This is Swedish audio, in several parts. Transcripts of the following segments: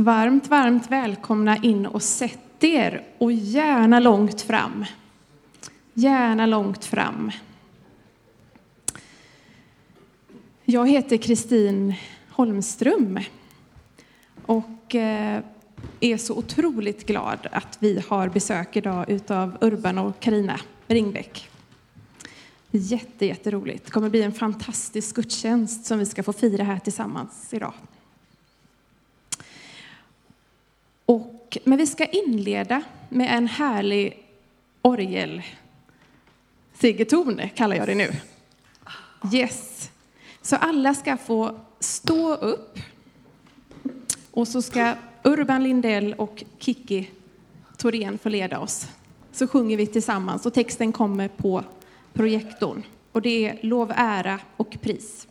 Varmt, varmt välkomna in och sätt er och gärna långt fram. Gärna långt fram. Jag heter Kristin Holmström och eh, är så otroligt glad att vi har besök idag utav Urban och Karina Ringbäck. Jätte, jätteroligt. Det kommer bli en fantastisk gudstjänst som vi ska få fira här tillsammans idag. Och, men vi ska inleda med en härlig orgel Sigeton kallar jag det nu. Yes. Så alla ska få stå upp. Och så ska Urban Lindell och Kiki Thorén få leda oss. Så sjunger vi tillsammans och texten kommer på projektorn. Och det är lov, ära och pris.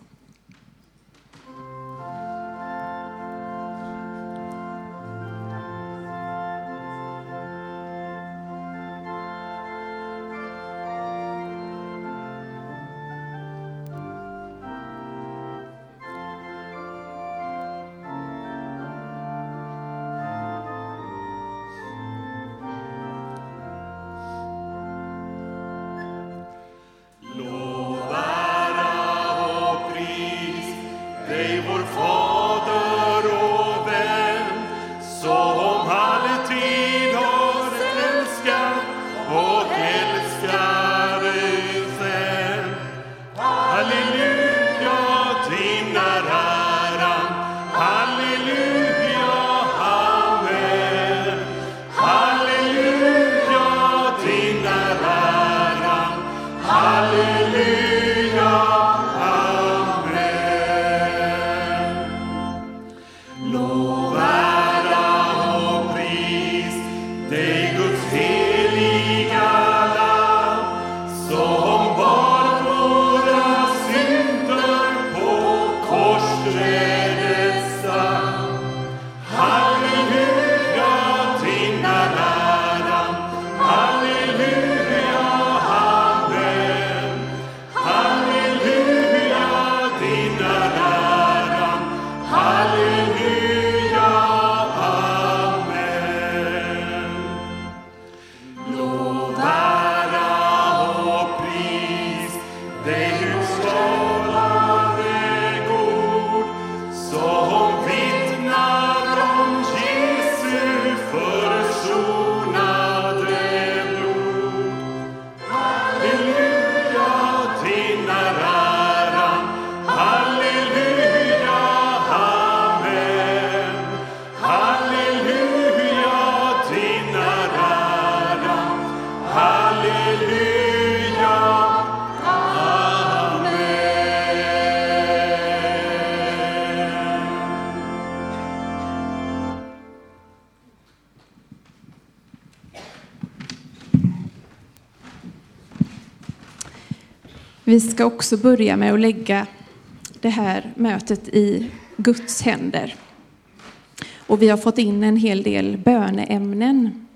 Vi ska också börja med att lägga det här mötet i Guds händer. Och vi har fått in en hel del böneämnen.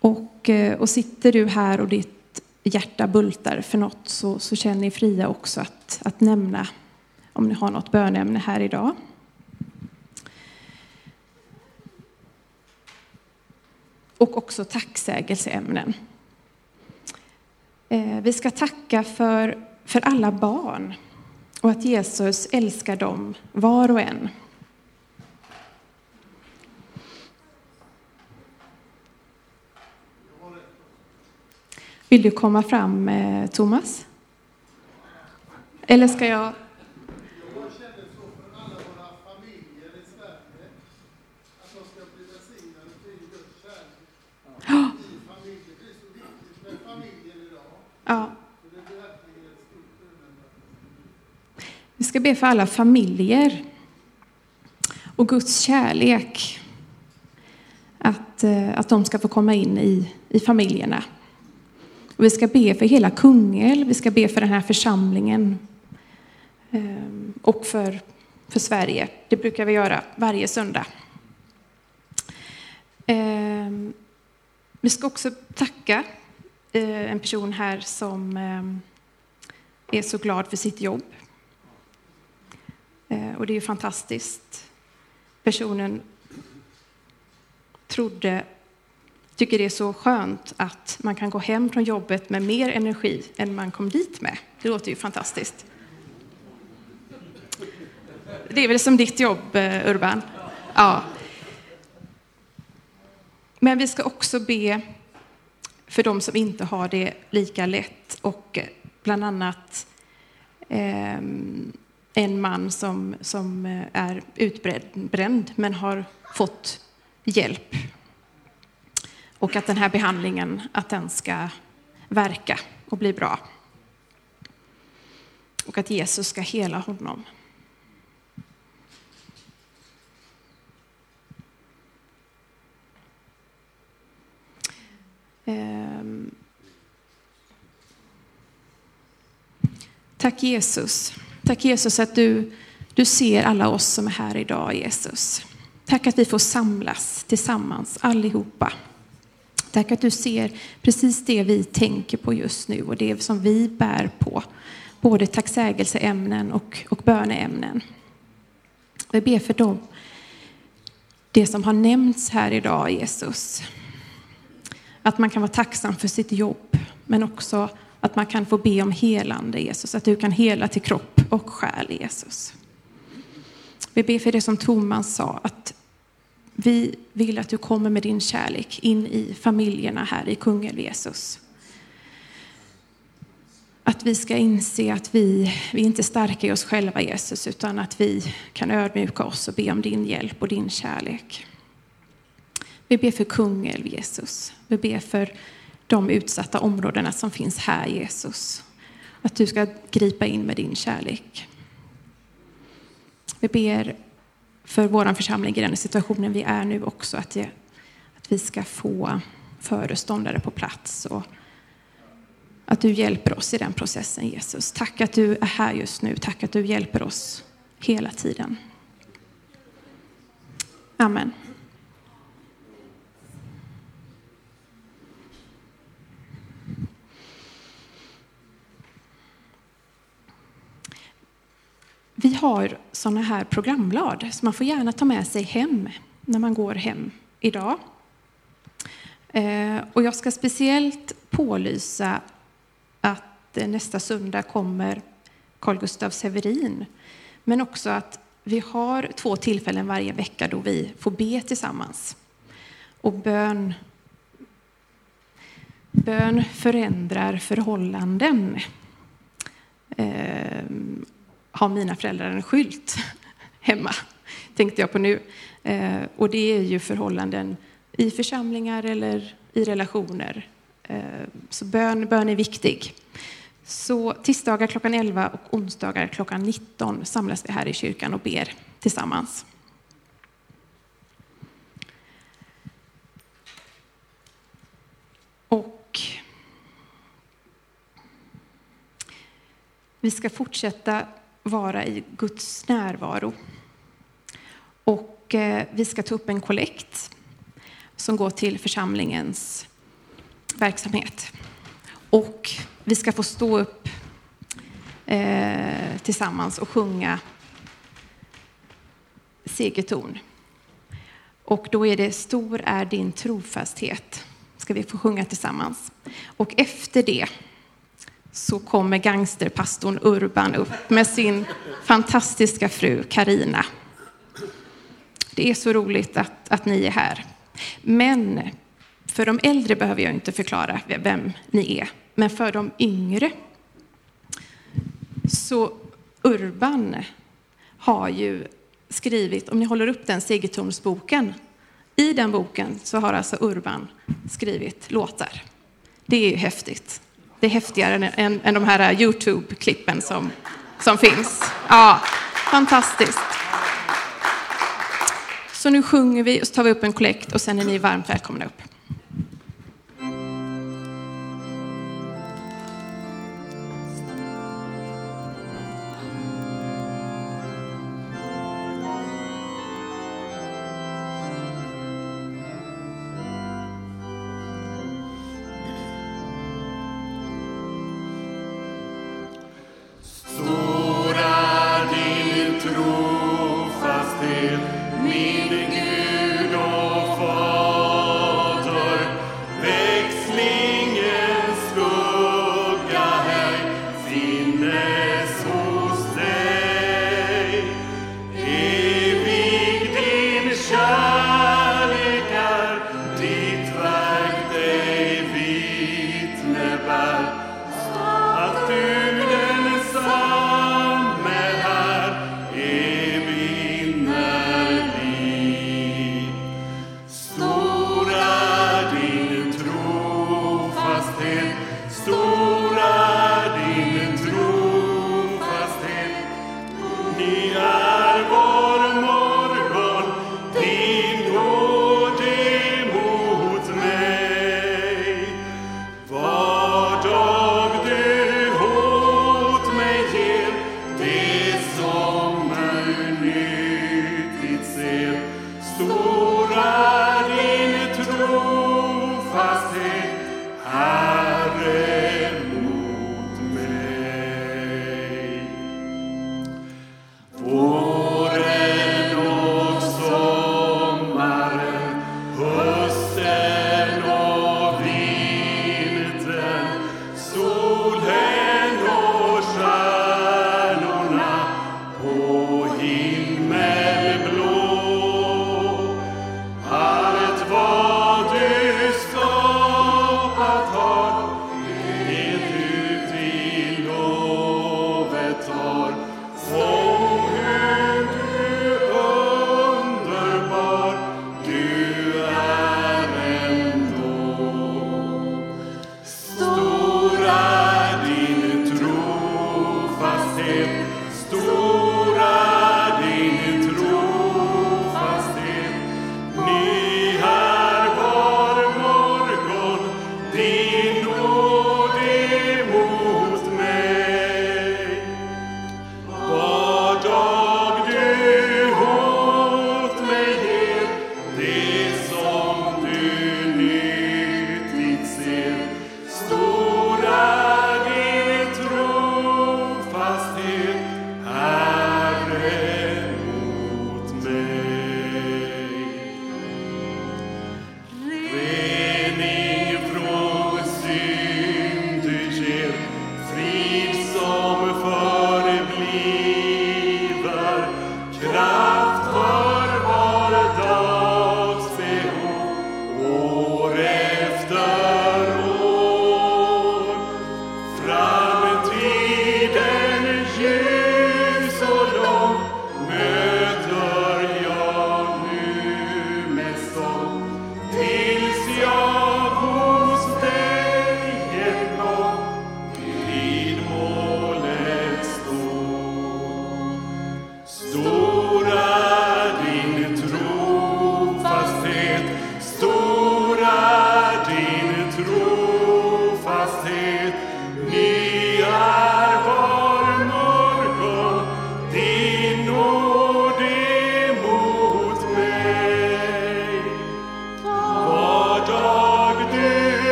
Och, eh, och sitter du här och ditt hjärta bultar för något så, så känner er fria också att, att nämna om ni har något böneämne här idag. Och också tacksägelseämnen. Eh, vi ska tacka för, för alla barn och att Jesus älskar dem var och en. Vill du komma fram, eh, Thomas? Eller ska jag Ja. Vi ska be för alla familjer och Guds kärlek. Att, eh, att de ska få komma in i, i familjerna. Och vi ska be för hela Kungälv, vi ska be för den här församlingen eh, och för, för Sverige. Det brukar vi göra varje söndag. Eh, vi ska också tacka Eh, en person här som eh, är så glad för sitt jobb. Eh, och det är ju fantastiskt. Personen trodde, tycker det är så skönt att man kan gå hem från jobbet med mer energi än man kom dit med. Det låter ju fantastiskt. Det är väl som ditt jobb, Urban? Ja. Men vi ska också be för de som inte har det lika lätt och eh, bland annat eh, en man som, som eh, är utbränd men har fått hjälp. Och att den här behandlingen att den ska verka och bli bra. Och att Jesus ska hela honom. Ehm. Tack Jesus. Tack Jesus att du, du ser alla oss som är här idag Jesus. Tack att vi får samlas tillsammans allihopa. Tack att du ser precis det vi tänker på just nu och det som vi bär på. Både tacksägelseämnen och, och böneämnen. Vi ber för dem, det som har nämnts här idag Jesus. Att man kan vara tacksam för sitt jobb, men också att man kan få be om helande, Jesus. Att du kan hela till kropp och själ, Jesus. Vi ber för det som Thomas sa, att vi vill att du kommer med din kärlek in i familjerna här i Kungälv, Jesus. Att vi ska inse att vi, vi är inte starka i oss själva, Jesus, utan att vi kan ödmjuka oss och be om din hjälp och din kärlek. Vi ber för Kungälv, Jesus. Vi ber för de utsatta områdena som finns här, Jesus. Att du ska gripa in med din kärlek. Vi ber för vår församling i den situationen vi är nu också, att, det, att vi ska få föreståndare på plats och att du hjälper oss i den processen, Jesus. Tack att du är här just nu. Tack att du hjälper oss hela tiden. Amen. Vi har sådana här programblad som man får gärna ta med sig hem när man går hem idag. Eh, och jag ska speciellt pålysa att eh, nästa söndag kommer Carl Gustaf Severin. Men också att vi har två tillfällen varje vecka då vi får be tillsammans. Och bön, bön förändrar förhållanden. Ehm, har mina föräldrar en skylt hemma, tänkte jag på nu. Eh, och det är ju förhållanden i församlingar eller i relationer. Eh, så bön, bön är viktig. Så tisdagar klockan 11 och onsdagar klockan 19 samlas vi här i kyrkan och ber tillsammans. Och vi ska fortsätta vara i Guds närvaro. Och eh, vi ska ta upp en kollekt som går till församlingens verksamhet. Och vi ska få stå upp eh, tillsammans och sjunga segerton. Och då är det Stor är din trofasthet, ska vi få sjunga tillsammans. Och efter det så kommer gangsterpastorn Urban upp med sin fantastiska fru Karina. Det är så roligt att, att ni är här. Men för de äldre behöver jag inte förklara vem ni är. Men för de yngre så Urban har ju skrivit, om ni håller upp den Segertornsboken, i den boken så har alltså Urban skrivit låtar. Det är ju häftigt. Det är häftigare än, än, än de här eh, Youtube-klippen som, som finns. Ja, fantastiskt. Så nu sjunger vi och så tar vi upp en kollekt och sen är ni varmt välkomna upp.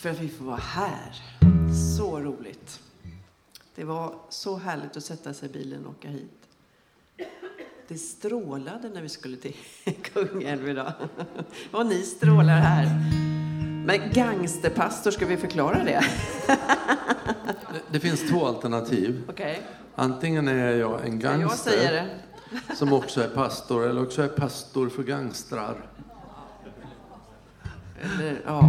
För att vi får vara här. Så roligt. Det var så härligt att sätta sig i bilen och åka hit. Det strålade när vi skulle till Kungälv idag. Och ni strålar här. Men gangsterpastor, ska vi förklara det? Det finns två alternativ. Okej. Antingen är jag en jag gangster det. som också är pastor, eller också är jag pastor för gangstrar. Eller, ja,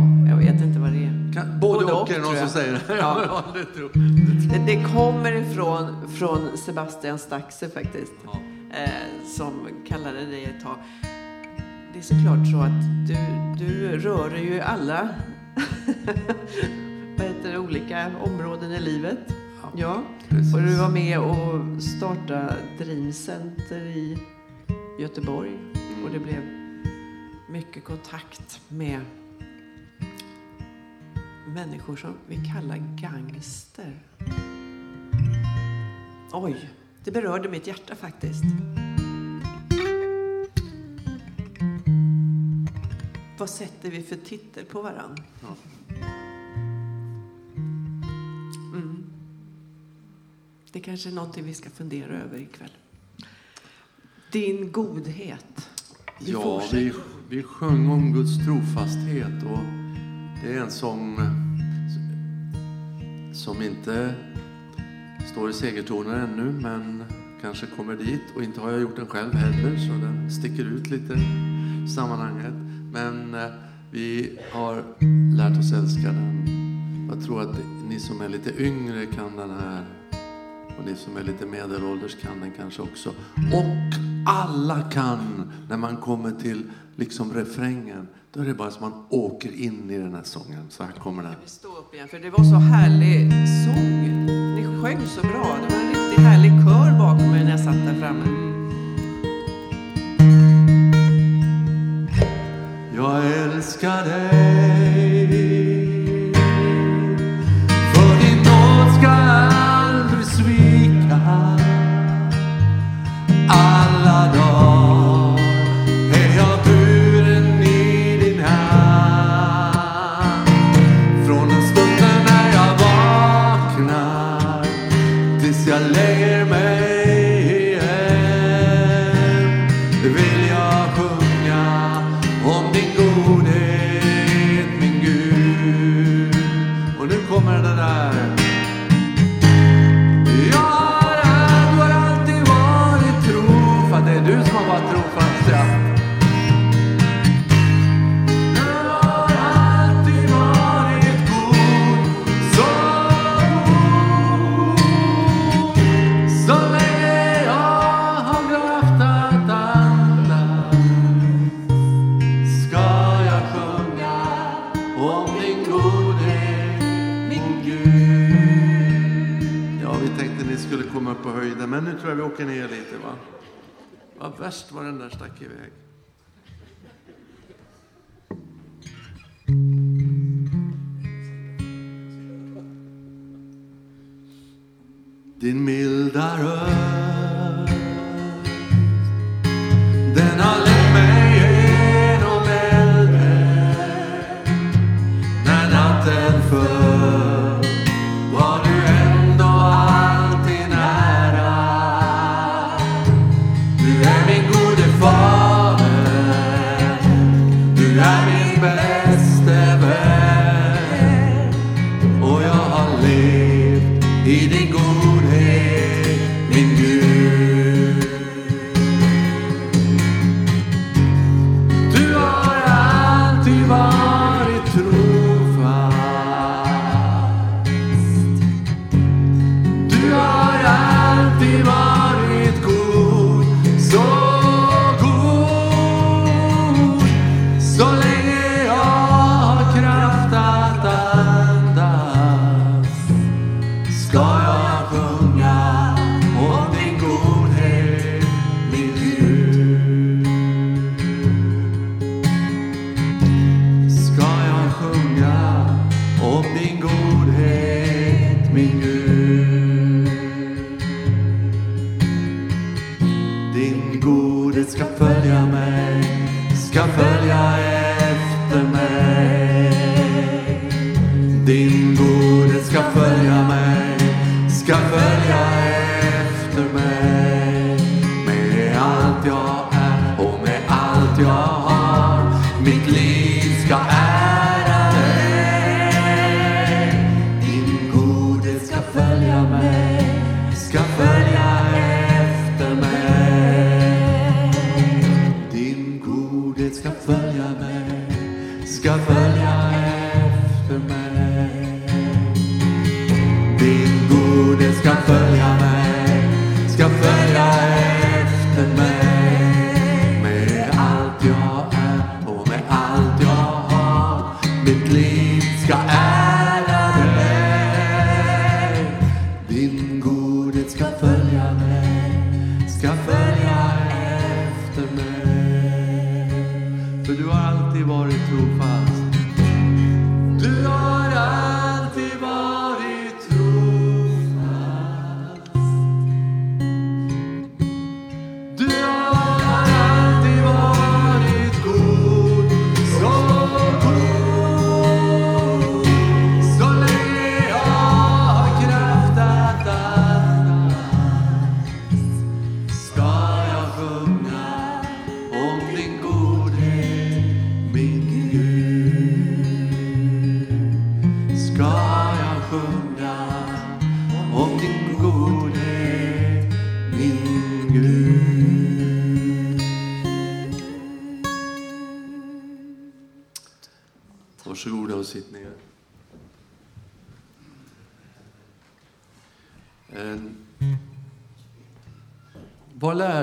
både, och, och, är det någon som säger. Ja. Ja, det tror Det, det kommer ifrån från Sebastian Staxe faktiskt. Eh, som kallade dig ett tag. Det är såklart så att du, du rör ju alla vad heter det, olika områden i livet. Ja, Ja, precis. och du var med och startade Dream Center i Göteborg. Och det blev mycket kontakt med människor som vi kallar gangster. Oj, det berörde mitt hjärta faktiskt. Vad sätter vi för titel på varann? Mm. Det kanske är någonting vi ska fundera över ikväll. Din godhet. Du Ja, vi, vi sjöng om Guds trofasthet och det är en sång som inte står i segertoner ännu, men kanske kommer dit. Och inte har jag gjort den själv heller, så den sticker ut lite i sammanhanget. Men eh, vi har lärt oss älska den. Jag tror att ni som är lite yngre kan den här och ni som är lite medelålders kan den kanske också. Och alla kan, när man kommer till liksom refrängen, då är det bara som man åker in i den här sången. Så här kommer den. Vi upp igen, för det var så härlig sång. Ni sjöng så bra. Det var en riktigt härlig kör bakom mig när jag satt där framme. Jag älskar dig please God.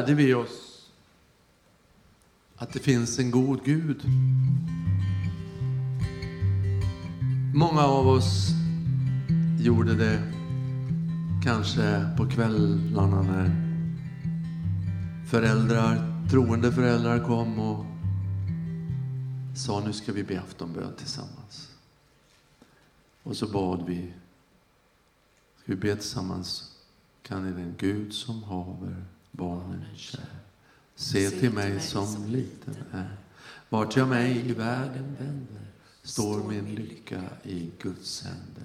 lärde vi oss att det finns en god Gud. Många av oss gjorde det kanske på kvällarna när föräldrar, troende föräldrar kom och sa nu ska vi be aftonbön tillsammans. Och så bad vi. Ska vi be tillsammans? Kan ni den Gud som haver barnen kär. Se till mig som liten är, vart jag mig i världen vänder, står min lycka i Guds händer.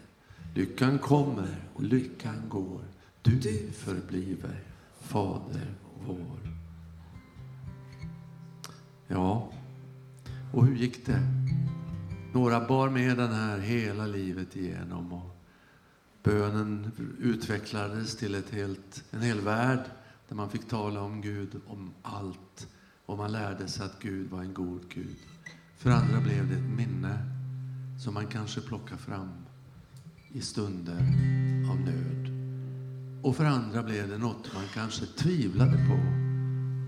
Lyckan kommer, lyckan går, du förbliver Fader vår. Ja, och hur gick det? Några bar med den här hela livet igenom och bönen utvecklades till ett helt, en hel värld där man fick tala om Gud, om allt. Och man lärde sig att Gud var en god Gud. För andra blev det ett minne som man kanske plockar fram i stunder av nöd. Och för andra blev det något man kanske tvivlade på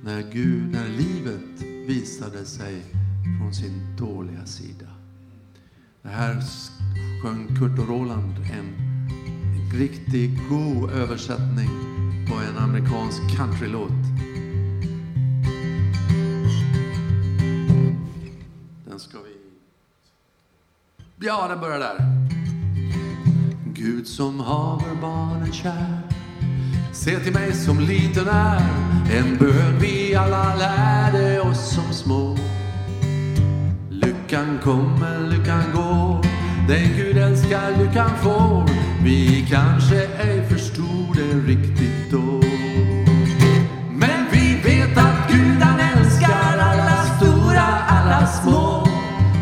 när Gud, när livet visade sig från sin dåliga sida. Det här sjöng Kurt och Roland en riktigt god översättning på en amerikansk countrylåt. Den ska vi... Ja, den börjar där. Gud som haver barnen kär Se till mig som liten är En bön vi alla lärde oss som små Lyckan kommer, lyckan går Den Gud älskar, lyckan får Vi kanske ej förstår det riktigt då. Men vi vet att Gud han älskar alla stora, alla små.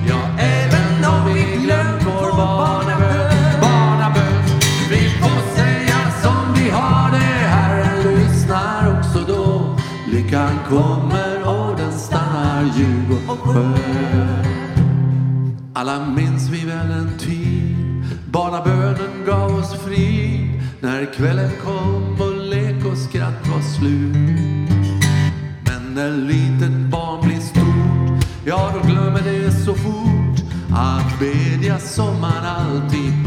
Ja, även om vi glömt vår barnabön, barnabön. Vi får säga som vi har det. Herren lyssnar också då. Lyckan kommer och den stannar ljug och skön alla minns vi väl en tid. Barnabön. När kvällen kom och lek och skratt var slut. Men när litet barn blir stort. Ja, då glömmer det så fort. Att bedja som man alltid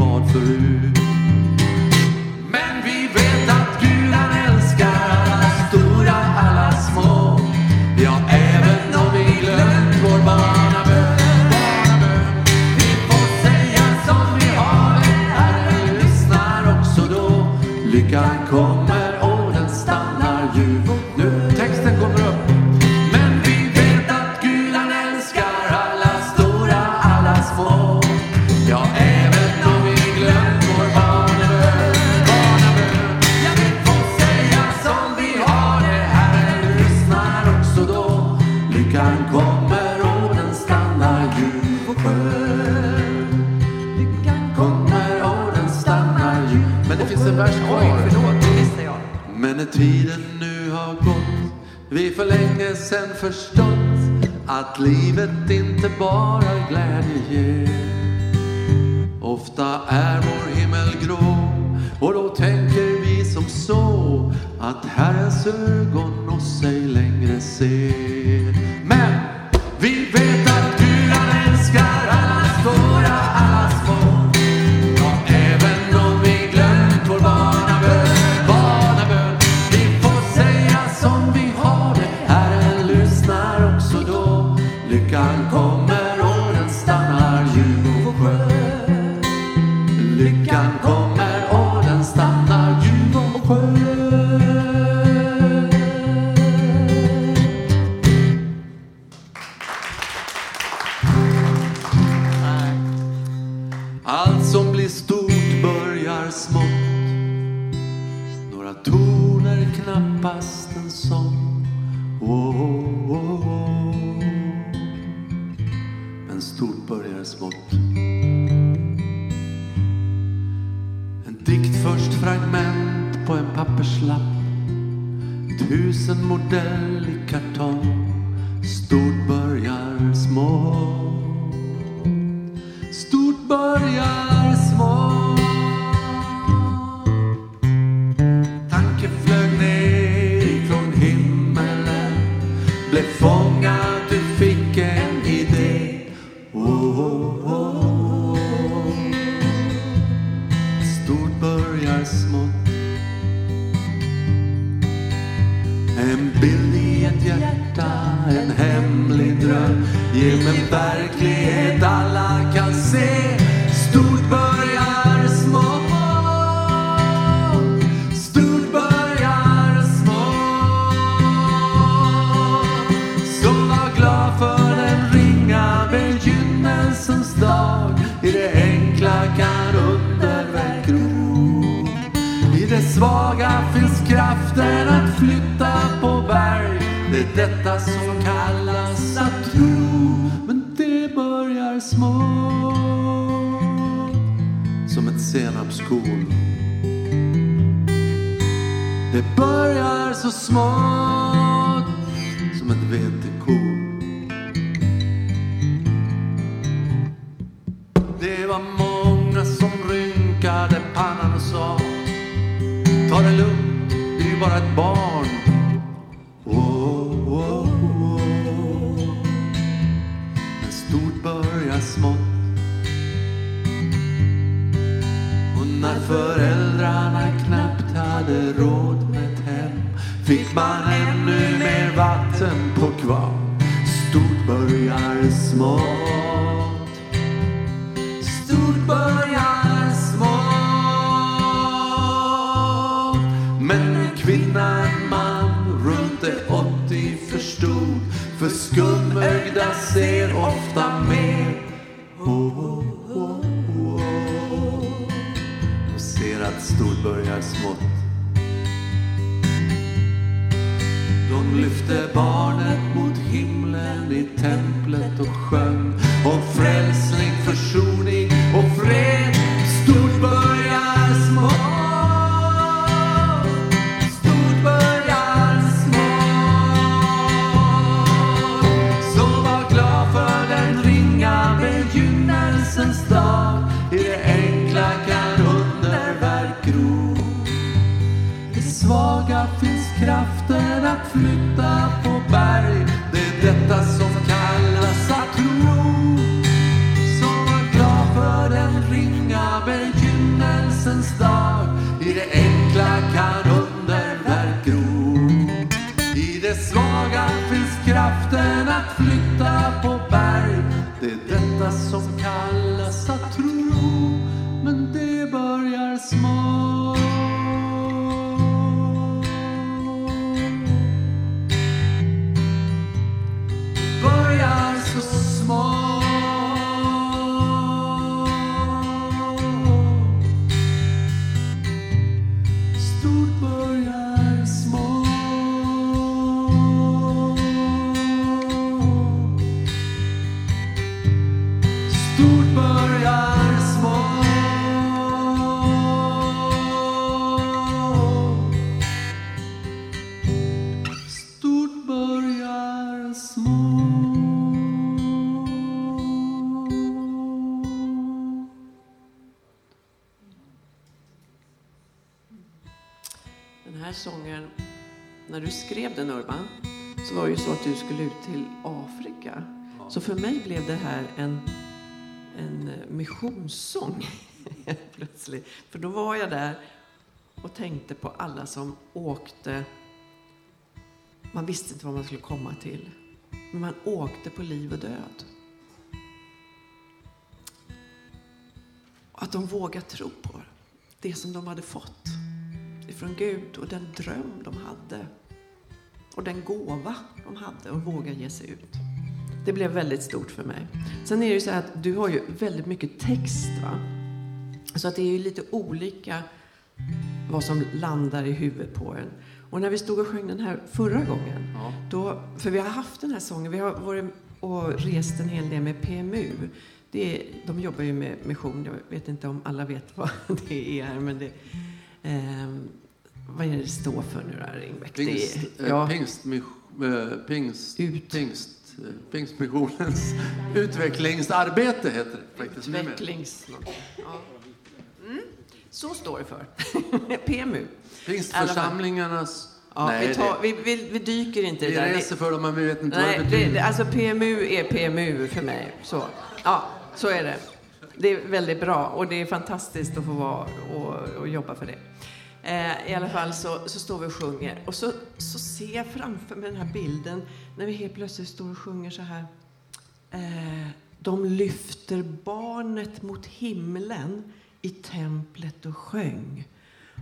sen förstått att livet inte bara glädje ger. Ofta är vår himmel grå och då tänker vi som så att Herrens ögon oss ej en kvinna, en man runt de 80 förstod. För skumögda ser ofta mer. Oh, oh, oh, oh. Och ser att stort börjar smått. De lyfte barnet mot himlen i templet och sjöng om frälsning, försoning flytta på berg. Det är detta som skulle ut till Afrika. Så för mig blev det här en, en missionssång helt plötsligt. För då var jag där och tänkte på alla som åkte. Man visste inte vad man skulle komma till. Men man åkte på liv och död. Att de vågade tro på det som de hade fått ifrån Gud och den dröm de hade och den gåva de hade och våga ge sig ut. Det blev väldigt stort för mig. Sen är det ju så här att du har ju väldigt mycket text va? Så att det är ju lite olika vad som landar i huvudet på en. Och när vi stod och sjöng den här förra gången, Ja. då, för vi har haft den här sången, vi har varit och rest en hel del med PMU. Det är, de jobbar ju med mission, jag vet inte om alla vet vad det är, men det, ehm, vad är det står för nu då, Ringbäck? Pingst, eh, ja, pingst, eh, pingst, Ut. pingst, eh, Pingstmissionens utvecklingsarbete heter det faktiskt. utvecklings... Ja. Mm, så står det för. PMU. Pingstförsamlingarnas... Ja, Nej, vi, tar, vi, vi, vi dyker inte i vi det där. reser för dem men vi vet inte Nej, vad det, betyder. det, alltså PMU är PMU för mig. Så, ja, så är det. Det är väldigt bra och det är fantastiskt att få vara och, och jobba för det. Eh, I alla fall så, så står vi och sjunger och så, så ser jag framför mig den här bilden när vi helt plötsligt står och sjunger så här. Eh, de lyfter barnet mot himlen i templet och sjöng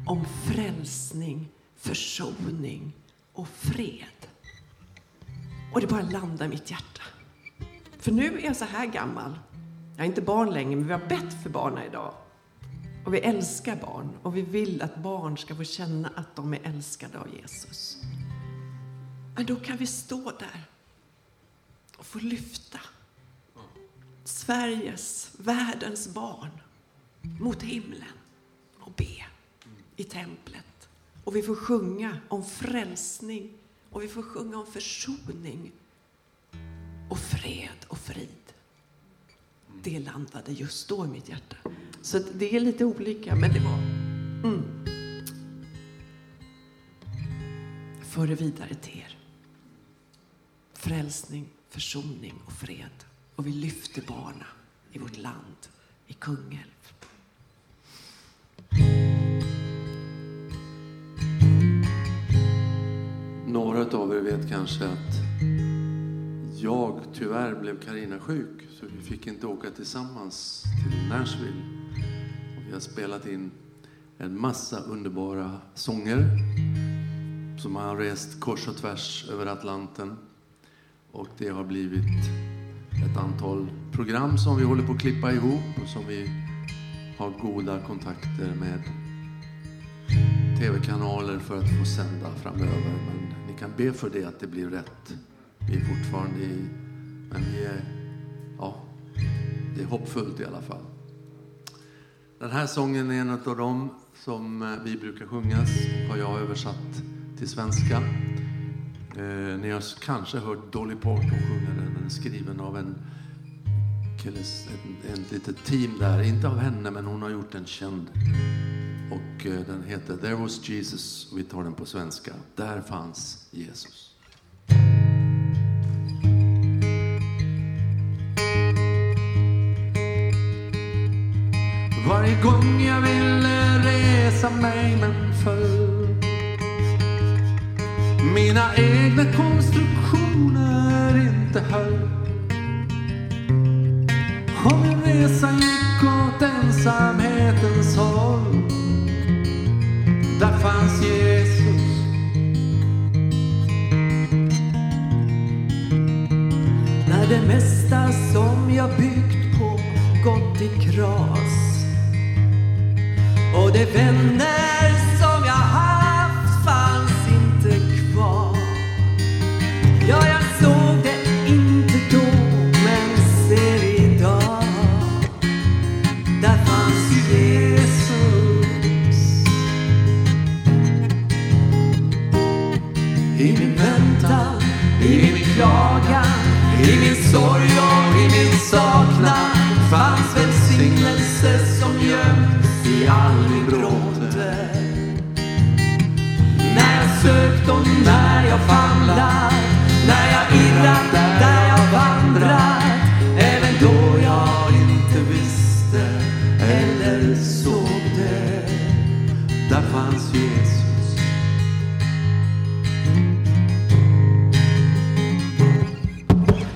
om frälsning, försoning och fred. Och det bara landade i mitt hjärta. För nu är jag så här gammal. Jag är inte barn längre, men vi har bett för barnen idag. Och vi älskar barn och vi vill att barn ska få känna att de är älskade av Jesus. Men då kan vi stå där och få lyfta Sveriges, världens barn mot himlen och be i templet. Och vi får sjunga om frälsning och vi får sjunga om försoning och fred och frid. Det landade just då i mitt hjärta. Så det är lite olika, men det var... Mm. För det vidare till er. Frälsning, försoning och fred. Och vi lyfter barna i vårt land, i Kungälv. Några av er vet kanske att jag tyvärr blev Karina sjuk så vi fick inte åka tillsammans till Nashville. Vi har spelat in en massa underbara sånger som har rest kors och tvärs över Atlanten. Och det har blivit ett antal program som vi håller på att klippa ihop och som vi har goda kontakter med tv-kanaler för att få sända framöver. Men ni kan be för det, att det blir rätt. Vi är fortfarande i... Men vi är... Ja, det är hoppfullt i alla fall. Den här sången är en av dem som eh, vi brukar sjungas, har jag översatt till svenska. Eh, ni har kanske hört Dolly Parton sjunga den. Den är skriven av en killes, ett, en litet team där. Inte av henne, men hon har gjort den känd. Och eh, den heter There was Jesus. Vi tar den på svenska. Där fanns Jesus. Varje gång jag ville resa mig men föll Mina egna konstruktioner inte höll. Och min resa gick åt ensamhetens håll. Där fanns Jesus. När det mesta som jag byggt på gått i kras och de vänner jag när jag famlar, när jag irrat, där jag vandrat, även då jag inte visste eller såg det. Där fanns Jesus.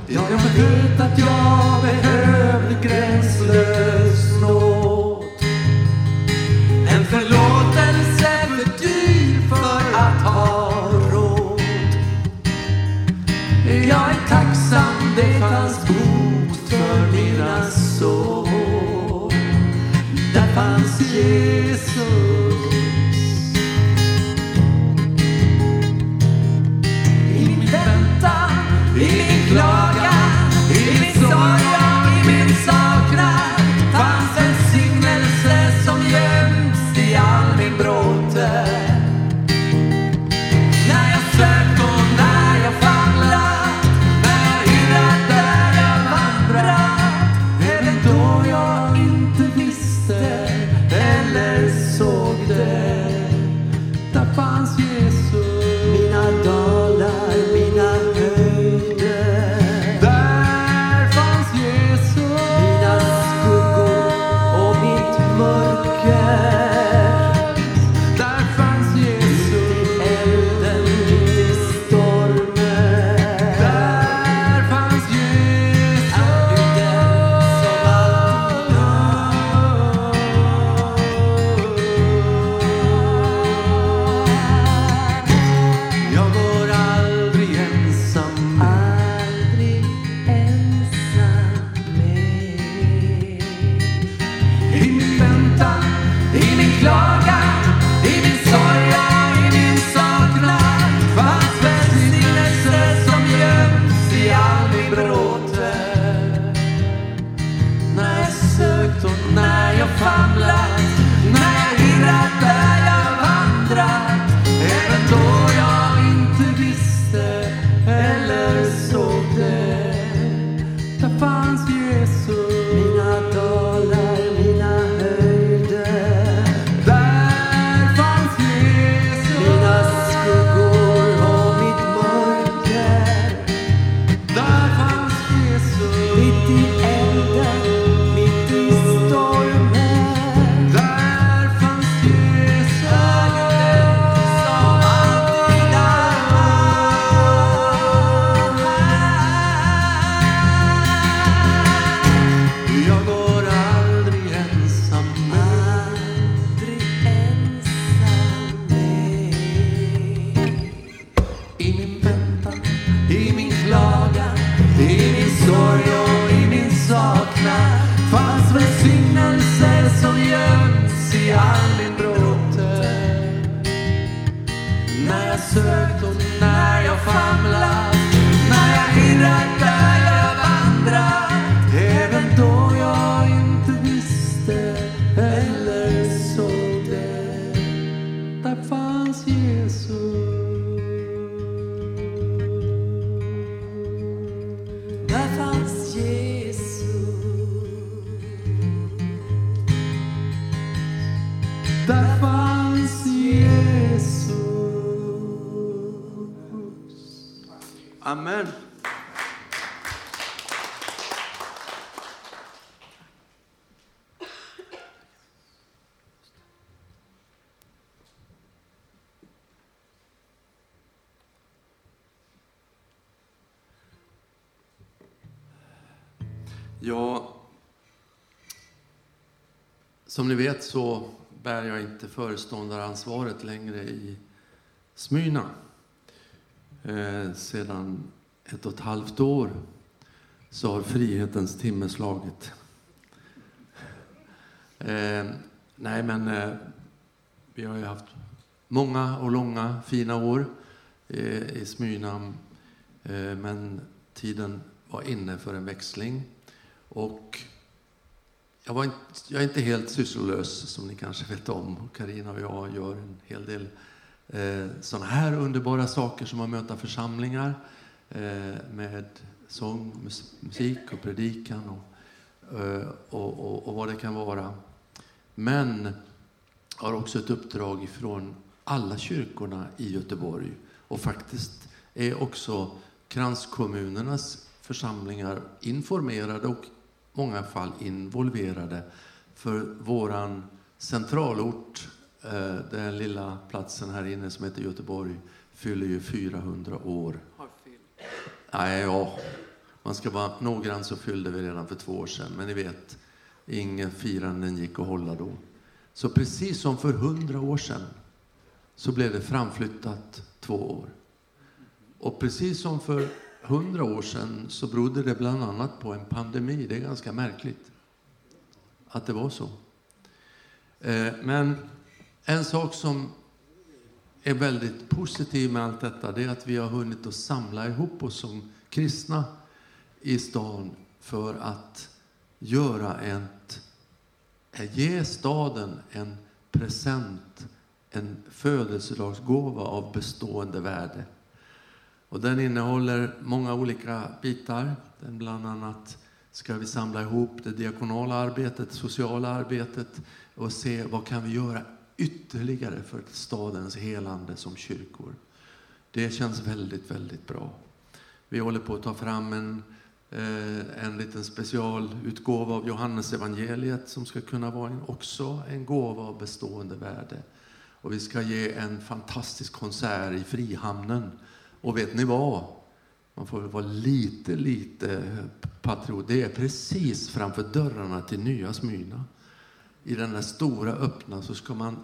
Ja, jag vet att jag Jesus. Ja, som ni vet så bär jag inte föreståndaransvaret längre i Smyrna. Eh, sedan ett och ett halvt år så har frihetens timme slagit. Eh, nej, men eh, vi har ju haft många och långa fina år eh, i Smyrna. Eh, men tiden var inne för en växling. Och jag, var inte, jag är inte helt sysslolös, som ni kanske vet om. Karina och jag gör en hel del eh, sådana här underbara saker som att möta församlingar eh, med sång, musik och predikan och, eh, och, och, och vad det kan vara. Men har också ett uppdrag ifrån alla kyrkorna i Göteborg och faktiskt är också kranskommunernas församlingar informerade och många fall involverade. För våran centralort, eh, den lilla platsen här inne som heter Göteborg, fyller ju 400 år. Har fyllt. Nej, ja, man ska vara noggrann så fyllde vi redan för två år sedan. Men ni vet, ingen firanden gick att hålla då. Så precis som för 100 år sedan så blev det framflyttat två år. Och precis som för 100 år sedan så berodde det bland annat på en pandemi. Det är ganska märkligt att det var så. Eh, men en sak som är väldigt positiv med allt detta det är att vi har hunnit att samla ihop oss som kristna i stan för att göra ett, eh, ge staden en present, en födelsedagsgåva av bestående värde. Och den innehåller många olika bitar. Den bland annat ska vi samla ihop det diakonala arbetet, sociala arbetet och se vad kan vi göra ytterligare för stadens helande som kyrkor. Det känns väldigt, väldigt bra. Vi håller på att ta fram en, eh, en liten specialutgåva av Johannes evangeliet som ska kunna vara en, också en gåva av bestående värde. Och vi ska ge en fantastisk konsert i Frihamnen. Och vet ni vad? Man får väl vara lite, lite patriot. Det är precis framför dörrarna till Nya Smyrna. I den där stora öppna så ska man,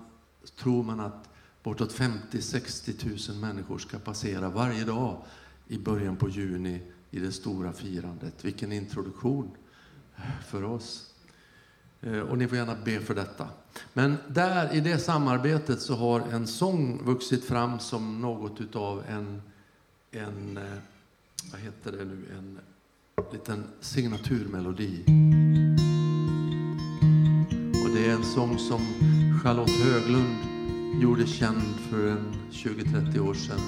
tror man att bortåt 50-60 000 människor ska passera varje dag i början på juni i det stora firandet. Vilken introduktion för oss. Eh, och ni får gärna be för detta. Men där i det samarbetet så har en sång vuxit fram som något utav en, en eh, vad heter det nu, en liten signaturmelodi. Och det är en sång som Charlotte Höglund gjorde känd för 20-30 år sedan.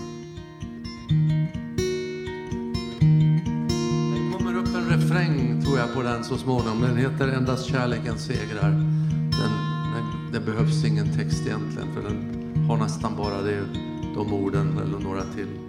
Det kommer upp en refräng tror jag på den så småningom. Den heter Endast kärleken segrar. Den, den, det behövs ingen text egentligen för den har nästan bara det, de orden eller några till.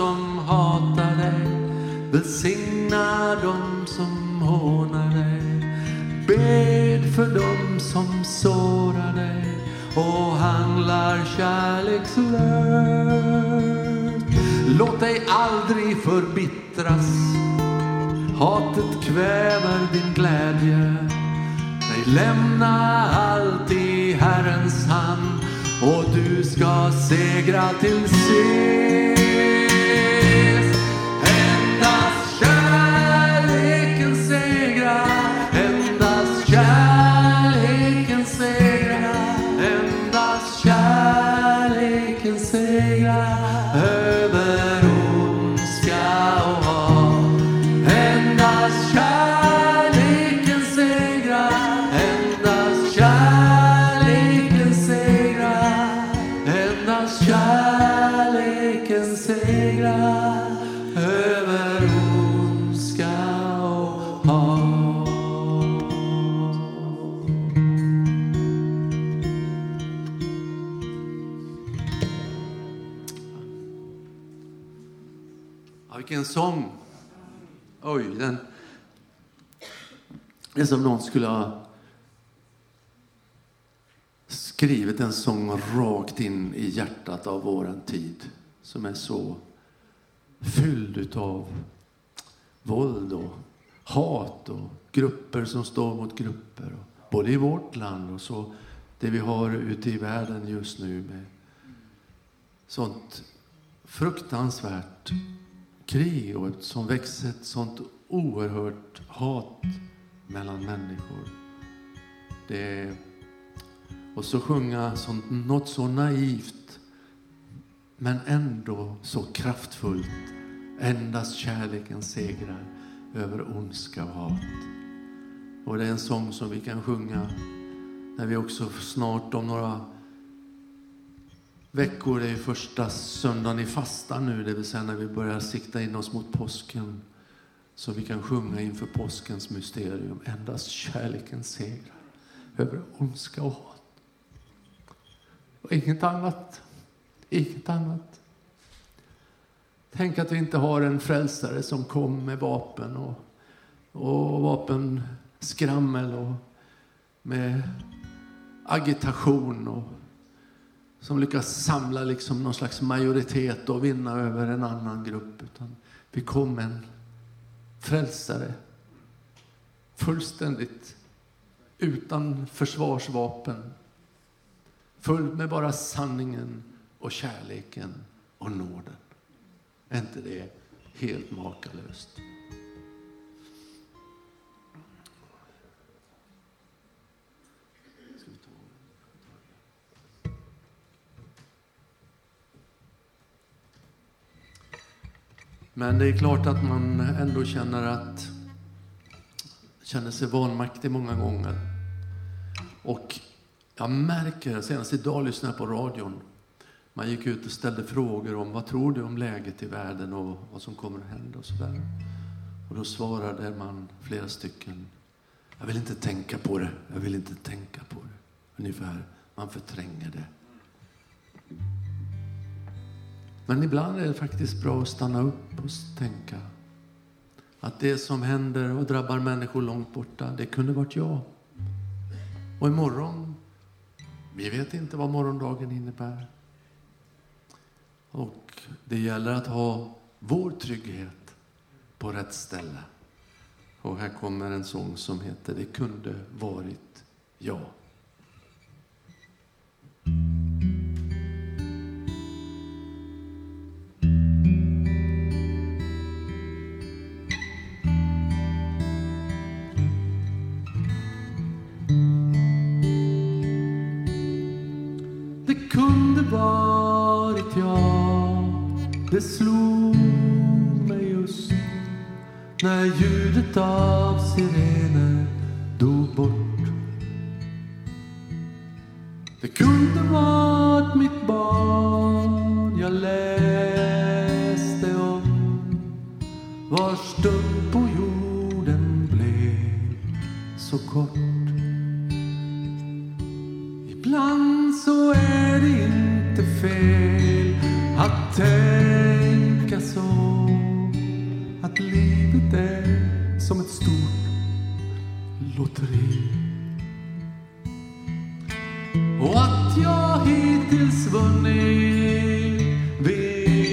Som hatar dig, välsigna dem som hånar dig. Bed för dem som sårar dig och handlar kärlekslöst. Låt dig aldrig förbittras, hatet kväver din glädje. Nej, lämna allt i Herrens hand och du ska segra till sist. Sång! Oj, den... Det är som någon skulle ha skrivit en sång rakt in i hjärtat av våran tid som är så fylld utav våld och hat och grupper som står mot grupper. Både i vårt land och så det vi har ute i världen just nu med sånt fruktansvärt krig och ett, som växer ett sånt oerhört hat mellan människor. Det är, och så sjunga sånt, något så naivt men ändå så kraftfullt. Endast kärleken segrar över ondska och hat. Och det är en sång som vi kan sjunga när vi också snart om några veckor, det är första söndagen i fastan nu, det vill säga när vi börjar sikta in oss mot påsken. Så vi kan sjunga inför påskens mysterium. Endast kärleken segrar över ondska och hat. Och inget annat. Inget annat. Tänk att vi inte har en frälsare som kom med vapen och, och vapenskrammel och med agitation och som lyckas samla liksom någon slags majoritet och vinna över en annan grupp. Utan vi kom med en frälsare fullständigt utan försvarsvapen. Full med bara sanningen och kärleken och nåden. Är inte det helt makalöst? Men det är klart att man ändå känner att känner sig vanmaktig många gånger. Och jag märker, senast idag lyssnade jag på radion. Man gick ut och ställde frågor om vad tror du om läget i världen och vad som kommer att hända och sådär. Och då svarade man flera stycken. Jag vill inte tänka på det. Jag vill inte tänka på det. Ungefär. Man förtränger det. Men ibland är det faktiskt bra att stanna upp och tänka att det som händer och drabbar människor långt borta, det kunde varit jag. Och imorgon, vi vet inte vad morgondagen innebär. Och det gäller att ha vår trygghet på rätt ställe. Och här kommer en sång som heter Det kunde varit jag. Det slog mig just när ljudet av sirener dog bort. Det kunde varit mitt barn jag läste om vars stund på lotteri. Och att jag hittills vunnit vinst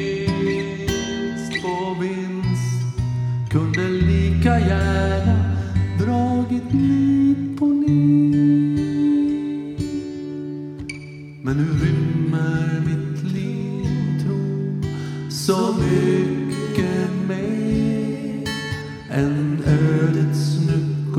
på vinst kunde lika gärna dragit nit på nit. Men nu rymmer mitt liv, tro, så mycket mer än ödets nyck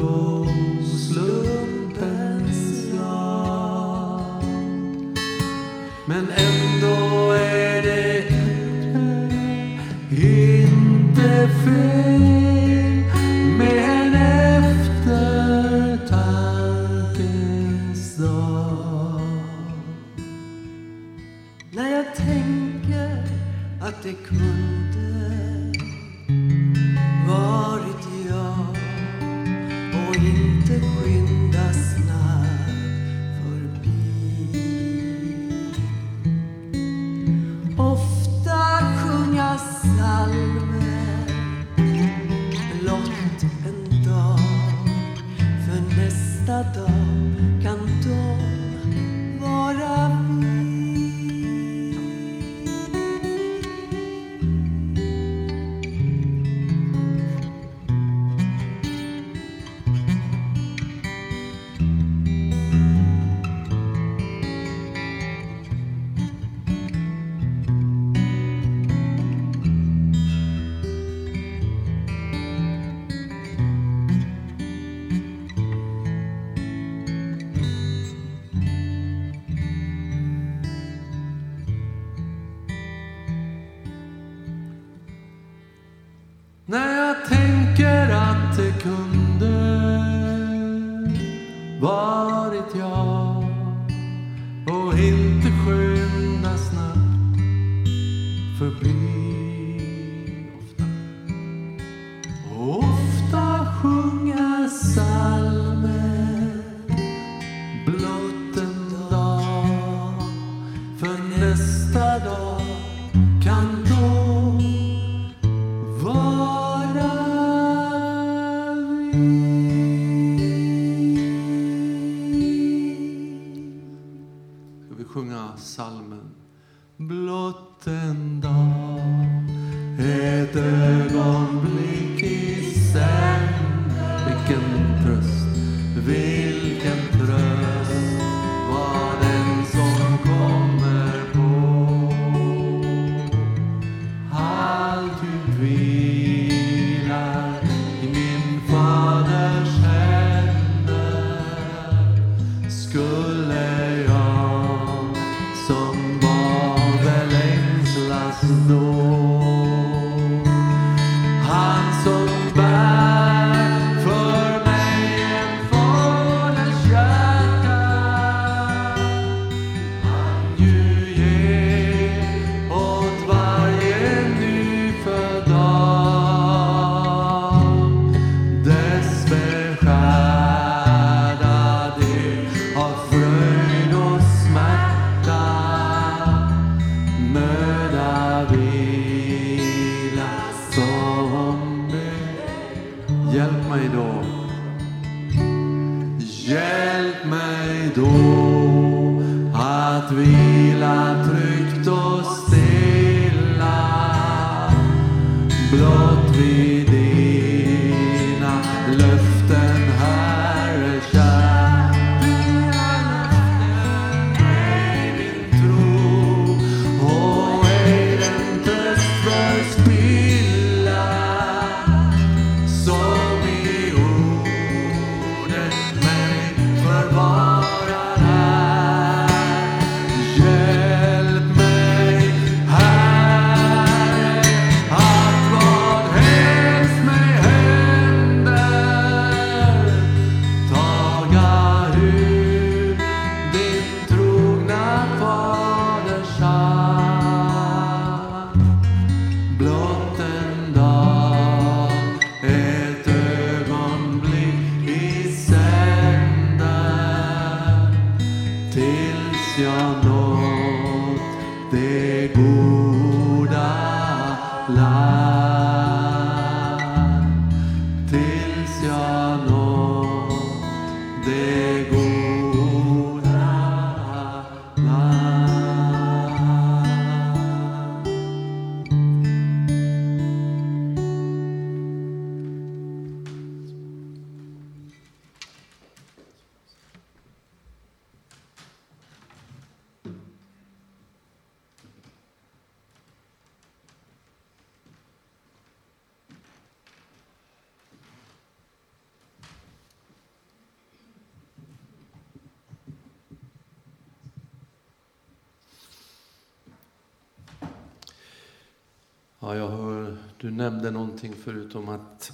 någonting förutom att,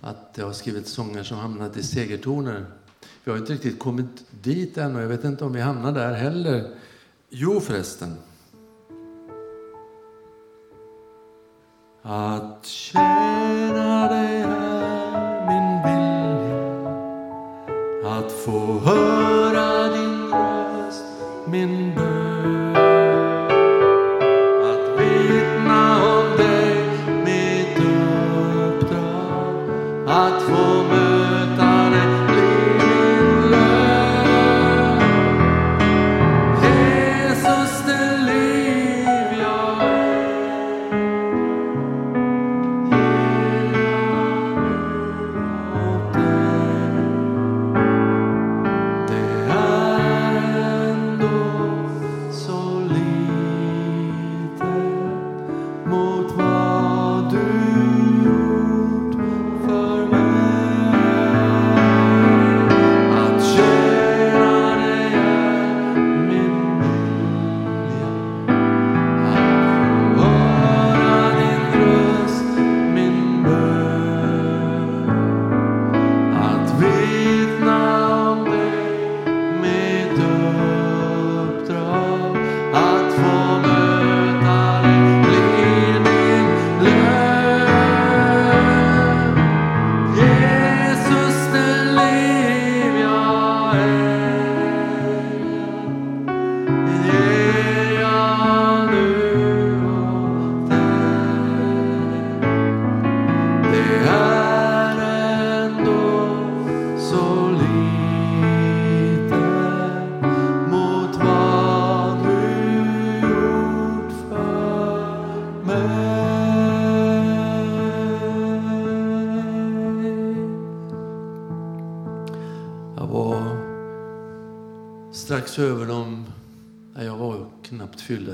att jag har skrivit sånger som hamnat i segertoner. Vi har inte riktigt kommit dit än och jag vet inte om vi hamnar där heller. Jo förresten. Att tjäna dig är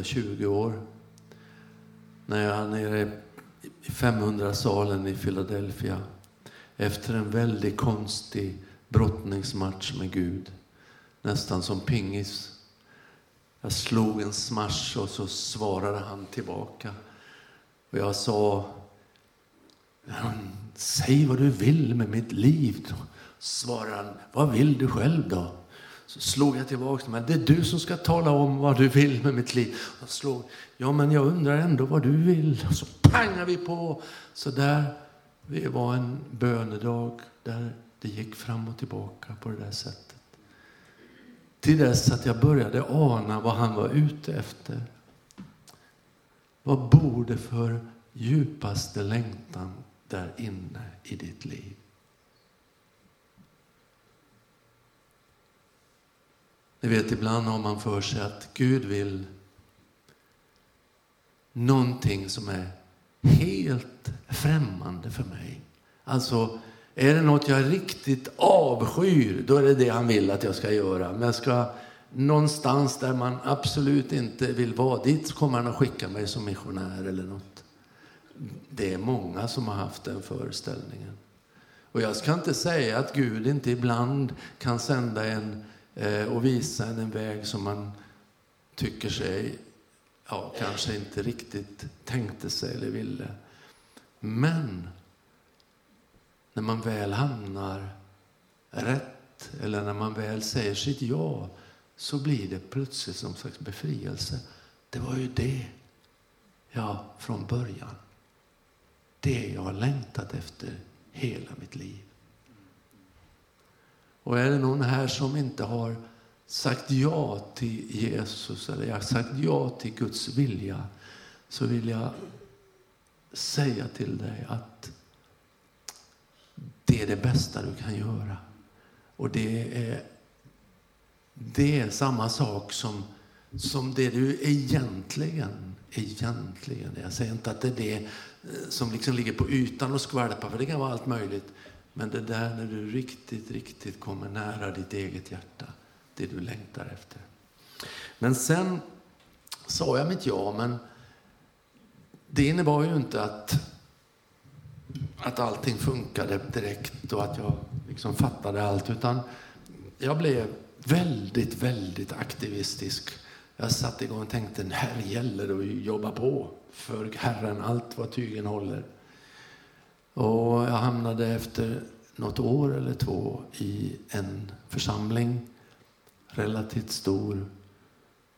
20 år. När jag nere i 500-salen i Philadelphia efter en väldigt konstig brottningsmatch med Gud. Nästan som pingis. Jag slog en smash och så svarade han tillbaka. Och jag sa, mm, säg vad du vill med mitt liv. Då svarade han, vad vill du själv då? Så slog jag tillbaka, men det är du som ska tala om vad du vill med mitt liv. Jag slog, ja men jag undrar ändå vad du vill. Och så pangar vi på. Så där, det var en bönedag där det gick fram och tillbaka på det där sättet. Till dess att jag började ana vad han var ute efter. Vad bor det för djupaste längtan där inne i ditt liv? Ni vet, ibland har man för sig att Gud vill någonting som är helt främmande för mig. Alltså, är det något jag riktigt avskyr, då är det det han vill att jag ska göra. Men jag ska någonstans där man absolut inte vill vara, dit kommer han att skicka mig som missionär eller något. Det är många som har haft den föreställningen. Och jag ska inte säga att Gud inte ibland kan sända en Eh, och visa en en väg som man tycker sig, ja, kanske inte riktigt tänkte sig eller ville. Men när man väl hamnar rätt eller när man väl säger sitt ja så blir det plötsligt som slags befrielse. Det var ju det jag från början, det jag har längtat efter hela mitt liv. Och är det någon här som inte har sagt ja till Jesus eller jag sagt ja till Guds vilja så vill jag säga till dig att det är det bästa du kan göra. Och det är, det är samma sak som, som det du egentligen, egentligen, jag säger inte att det är det eh, som liksom ligger på ytan och skvalpar, för det kan vara allt möjligt. Men det där när du riktigt, riktigt kommer nära ditt eget hjärta, det du längtar efter. Men sen sa jag mitt ja, men det innebar ju inte att att allting funkade direkt och att jag liksom fattade allt. Utan jag blev väldigt, väldigt aktivistisk. Jag satt igång och tänkte, här gäller det att jobba på för Herren, allt vad tygen håller. Och jag hamnade efter något år eller två i en församling, relativt stor.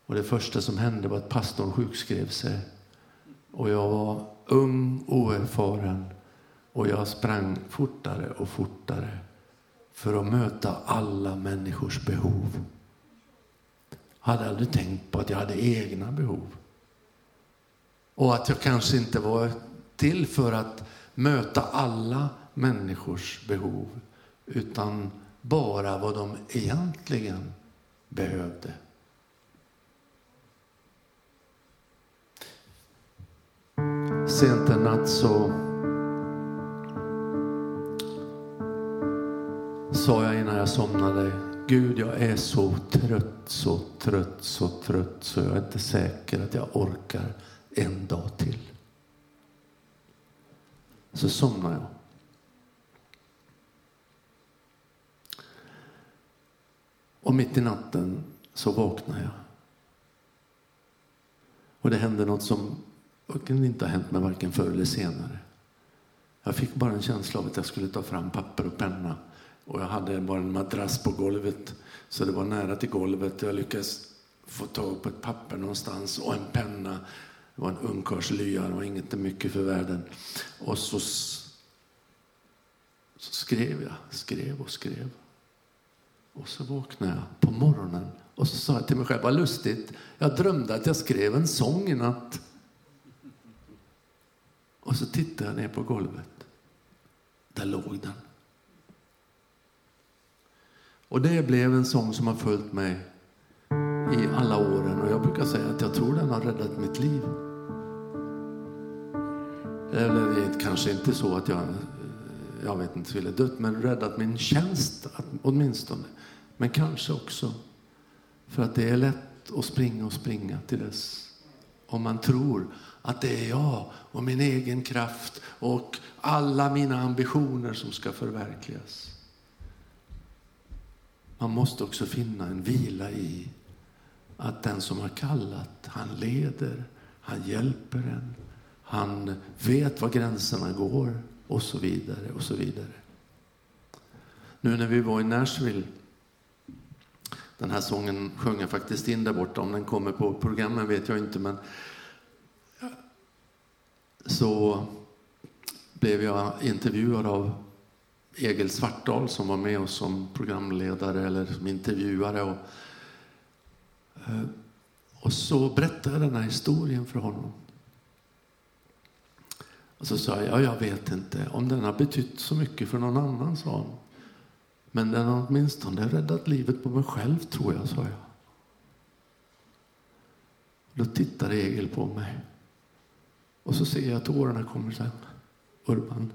Och det första som hände var att pastorn sjukskrev sig. Och jag var ung, oerfaren och jag sprang fortare och fortare för att möta alla människors behov. Jag hade aldrig tänkt på att jag hade egna behov. Och att jag kanske inte var till för att möta alla människors behov utan bara vad de egentligen behövde. Sent en natt så sa jag innan jag somnade, Gud jag är så trött, så trött, så trött så jag är inte säker att jag orkar en dag till. Så somnade jag. Och mitt i natten så vaknade jag. Och det hände något som inte har hänt mig varken förr eller senare. Jag fick bara en känsla av att jag skulle ta fram papper och penna och jag hade bara en madrass på golvet, så det var nära till golvet. Jag lyckades få tag på ett papper någonstans och en penna. Det var en ungkarlslya, det var inte mycket för världen. Och så, så skrev jag, skrev och skrev. Och så vaknade jag på morgonen och så sa jag till mig själv, vad lustigt, jag drömde att jag skrev en sång i natt. Och så tittade jag ner på golvet. Där låg den. Och det blev en sång som har följt mig i alla åren. Och jag brukar säga att jag tror den har räddat mitt liv. Eller det är kanske inte så att jag, jag vet inte, ville dött, men räddat min tjänst åtminstone. Men kanske också för att det är lätt att springa och springa till dess. Om man tror att det är jag och min egen kraft och alla mina ambitioner som ska förverkligas. Man måste också finna en vila i att den som har kallat, han leder, han hjälper en, han vet var gränserna går och så vidare och så vidare. Nu när vi var i Nashville, den här sången sjöng jag faktiskt in där borta, om den kommer på programmen vet jag inte, men så blev jag intervjuad av Egil Svartdal som var med oss som programledare eller som intervjuare. Och, Eh, och så berättade jag den här historien för honom. Och så sa jag, jag vet inte om den har betytt så mycket för någon annan, sa han. Men den har åtminstone räddat livet på mig själv, tror jag, sa jag. Då tittade Egil på mig. Och så ser jag att tårarna kommer sen. Urban,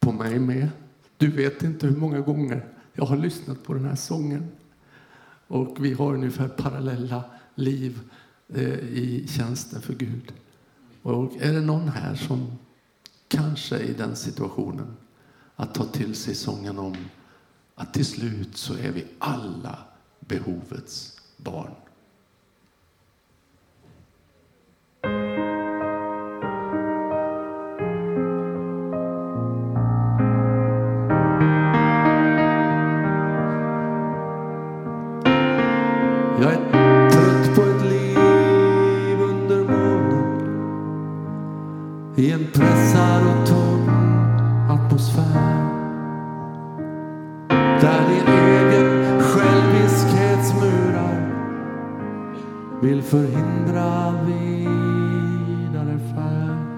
på mig med. Du vet inte hur många gånger jag har lyssnat på den här sången. Och vi har ungefär parallella liv eh, i tjänsten för Gud. Och är det någon här som kanske är i den situationen att ta till sig sången om att till slut så är vi alla behovets barn. andra vidare färd.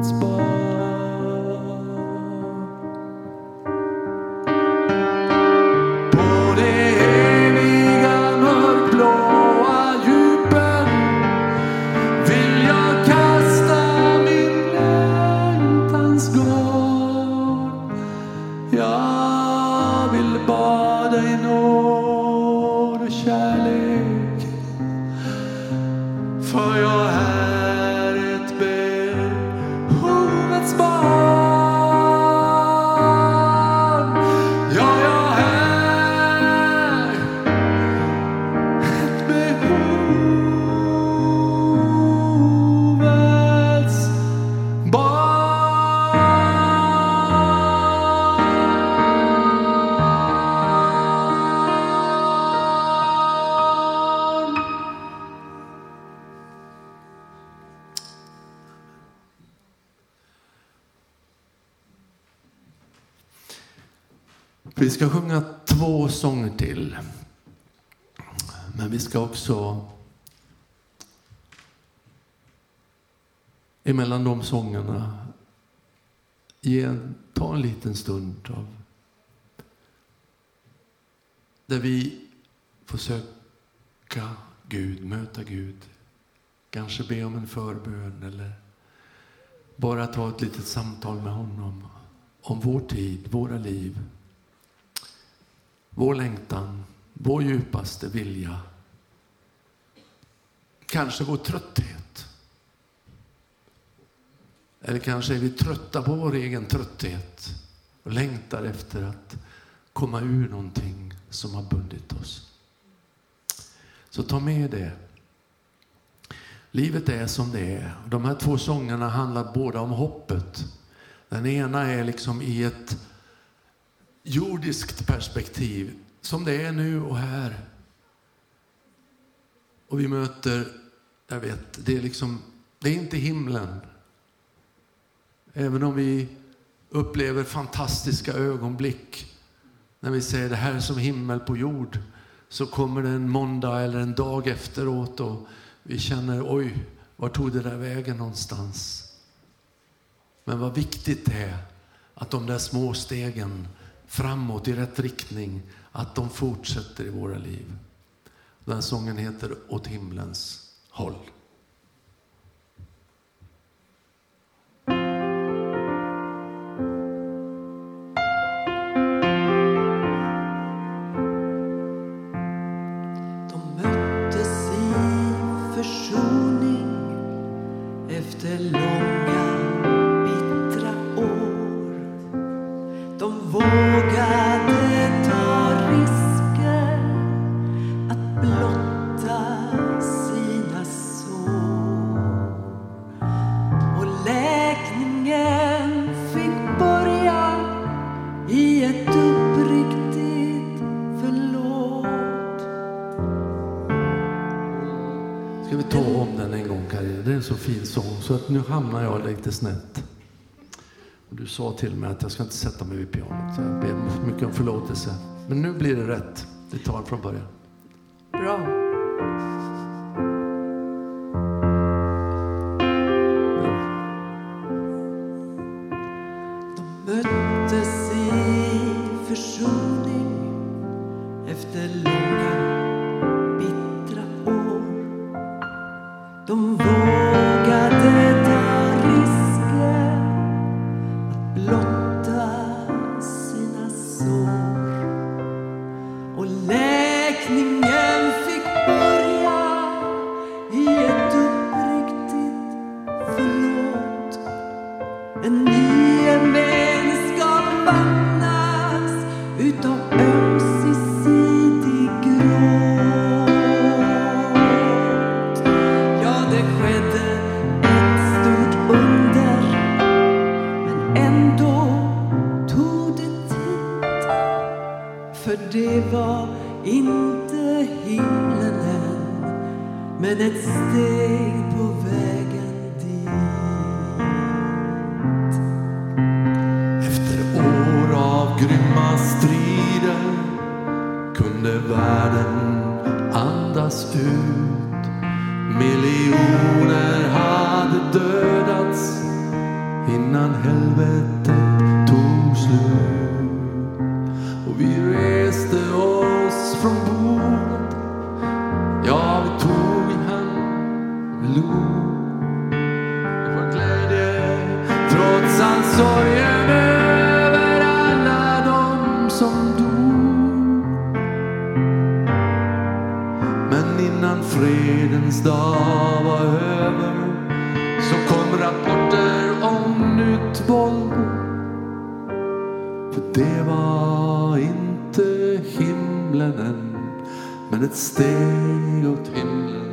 world's born. de sångerna. Ge, ta en liten stund av där vi får söka Gud, möta Gud. Kanske be om en förbön eller bara ta ett litet samtal med honom om vår tid, våra liv, vår längtan, vår djupaste vilja. Kanske vår trötthet. Eller kanske är vi trötta på vår egen trötthet och längtar efter att komma ur någonting som har bundit oss. Så ta med det. Livet är som det är. De här två sångerna handlar båda om hoppet. Den ena är liksom i ett jordiskt perspektiv, som det är nu och här. Och vi möter, jag vet, det är liksom, det är inte himlen. Även om vi upplever fantastiska ögonblick när vi säger det här är som himmel på jord, så kommer det en måndag eller en dag efteråt och vi känner, oj, var tog det där vägen någonstans? Men vad viktigt det är att de där små stegen framåt i rätt riktning, att de fortsätter i våra liv. Den sången heter Åt himlens håll. Nu hamnar jag lite snett. Och du sa till mig att jag ska inte sätta mig vid pianot. Så jag ber mycket om förlåtelse. Men nu blir det rätt. Vi tar från början. Bra. För det var inte himlen än, men ett steg åt himlen.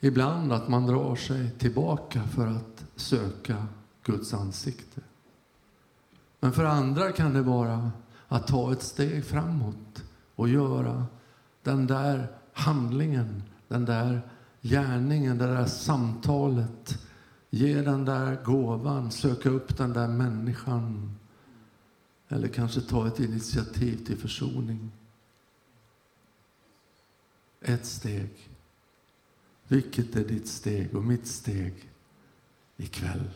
Ibland att man drar sig tillbaka för att söka Guds ansikte. Men för andra kan det vara att ta ett steg framåt och göra den där handlingen, den där gärningen, det där samtalet. Ge den där gåvan, söka upp den där människan. Eller kanske ta ett initiativ till försoning. Ett steg. Vilket är ditt steg och mitt steg ikväll?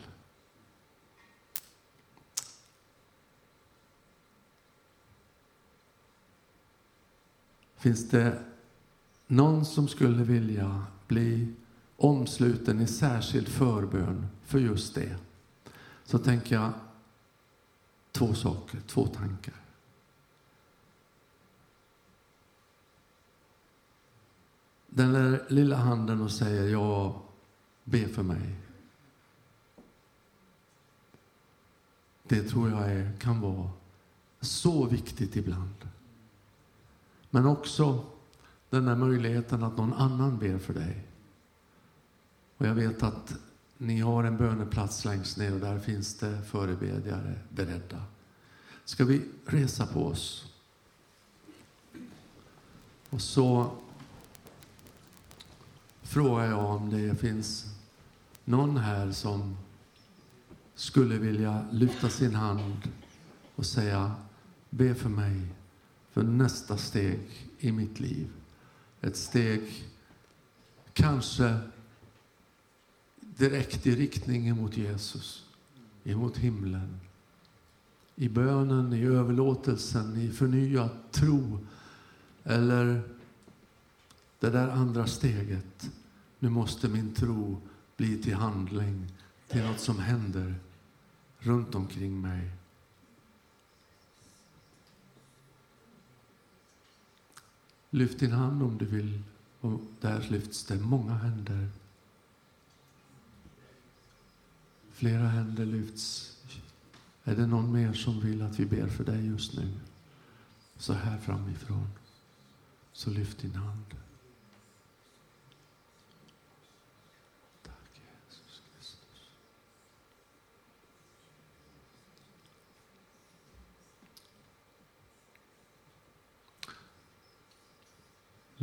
Finns det någon som skulle vilja bli omsluten i särskild förbön för just det? Så tänker jag två saker, två tankar. Den där lilla handen och säger ja, be för mig. Det tror jag är, kan vara så viktigt ibland. Men också den där möjligheten att någon annan ber för dig. Och jag vet att ni har en böneplats längst ner och där finns det förebedjare beredda. Ska vi resa på oss? Och så frågar jag om det finns någon här som skulle vilja lyfta sin hand och säga be för mig för nästa steg i mitt liv. Ett steg kanske direkt i riktning mot Jesus, emot himlen. I bönen, i överlåtelsen, i förnyad tro eller det där andra steget. Nu måste min tro bli till handling, till något som händer runt omkring mig. Lyft din hand om du vill. Och där lyfts det många händer. Flera händer lyfts. Är det någon mer som vill att vi ber för dig just nu? Så här framifrån. Så lyft din hand.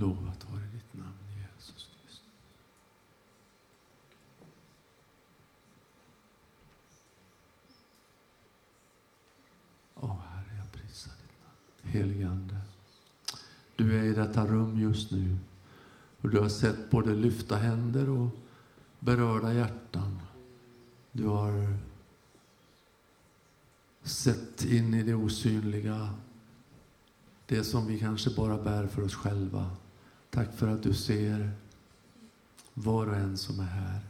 Lovat vare ditt namn Jesus Kristus. Åh Herre, jag prisar ditt namn. Helige Ande, du är i detta rum just nu och du har sett både lyfta händer och berörda hjärtan. Du har sett in i det osynliga, det som vi kanske bara bär för oss själva. Tack för att du ser var och en som är här.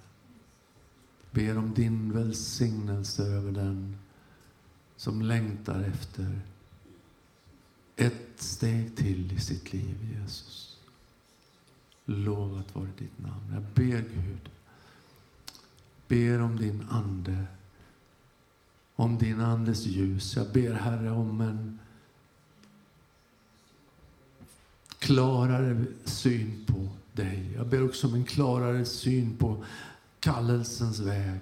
Ber om din välsignelse över den som längtar efter ett steg till i sitt liv, Jesus. Lovat vare ditt namn. Jag ber Gud, ber om din ande, om din andes ljus. Jag ber Herre om en klarare syn på dig. Jag ber också om en klarare syn på kallelsens väg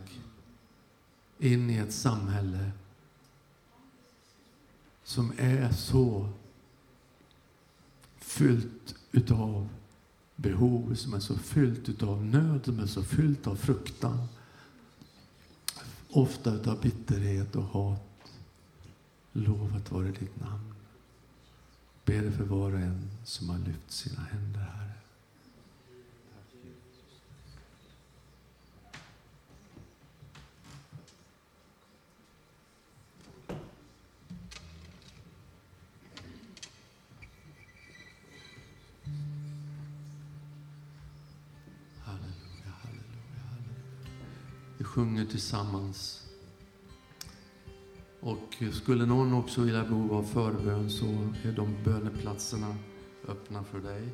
in i ett samhälle som är så fyllt utav behov, som är så fyllt utav nöd, som är så fyllt av fruktan. Ofta utav bitterhet och hat. Lovat vare ditt namn ber för var och en som har lyft sina händer, Herre. Halleluja, halleluja, halleluja. Vi sjunger tillsammans och skulle någon också vilja behov av förbön så är de böneplatserna öppna för dig.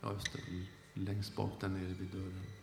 Ja, just det. Längst bak där nere vid dörren.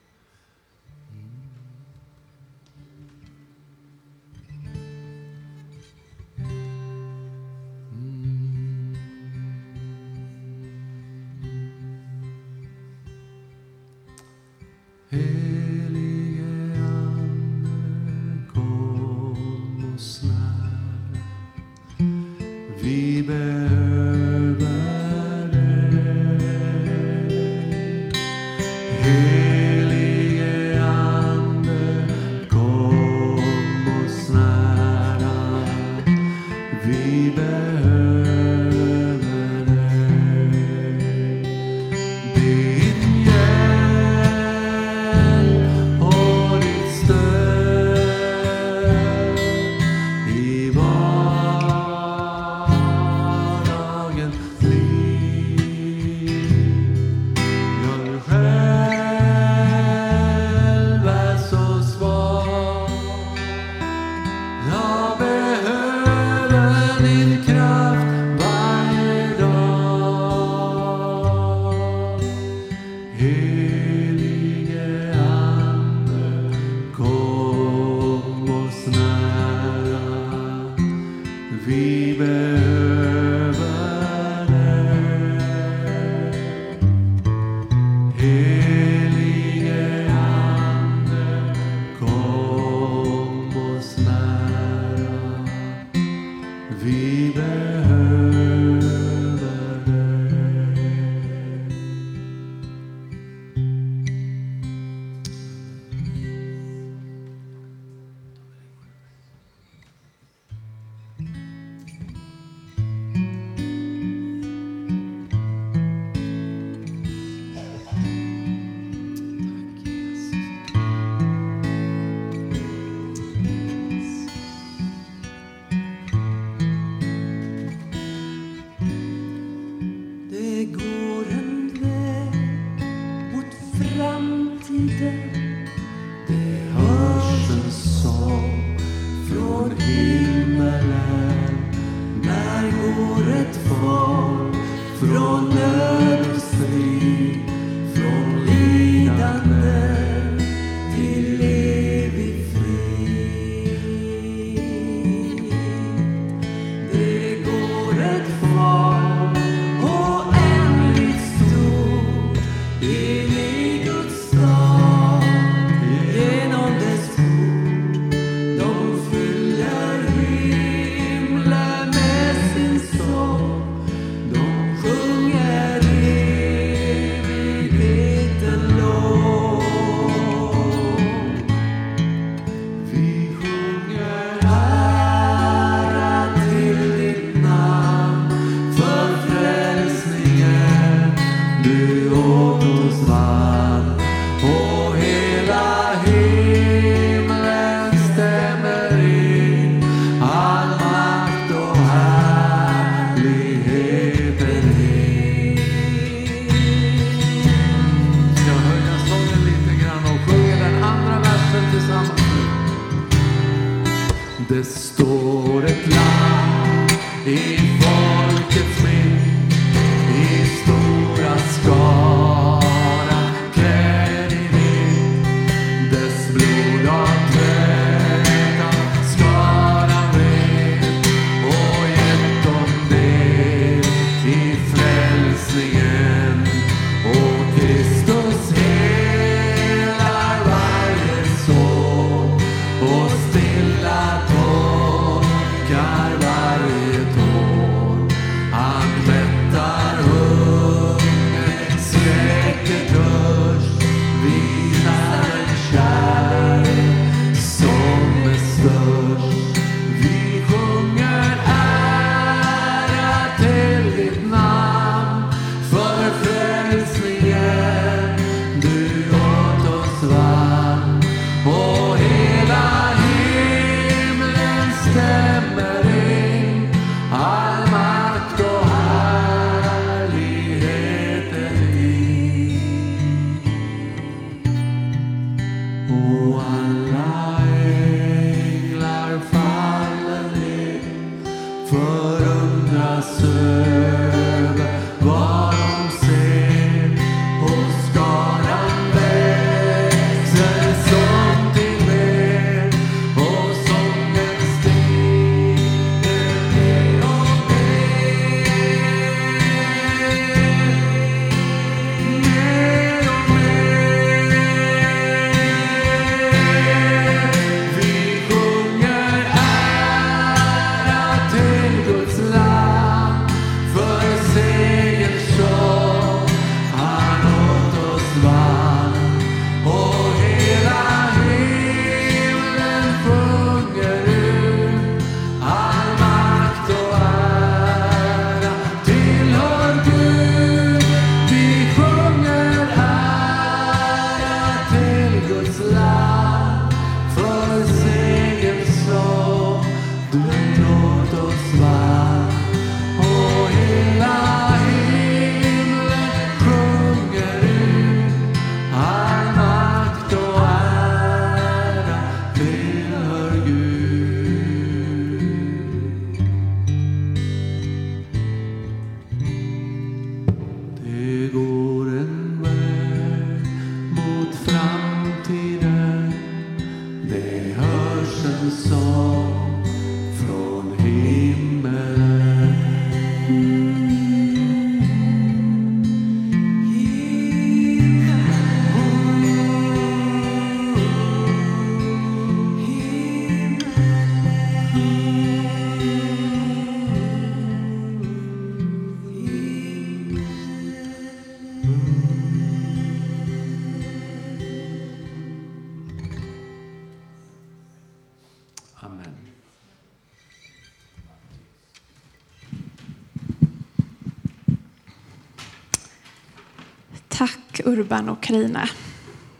Urban och Karina.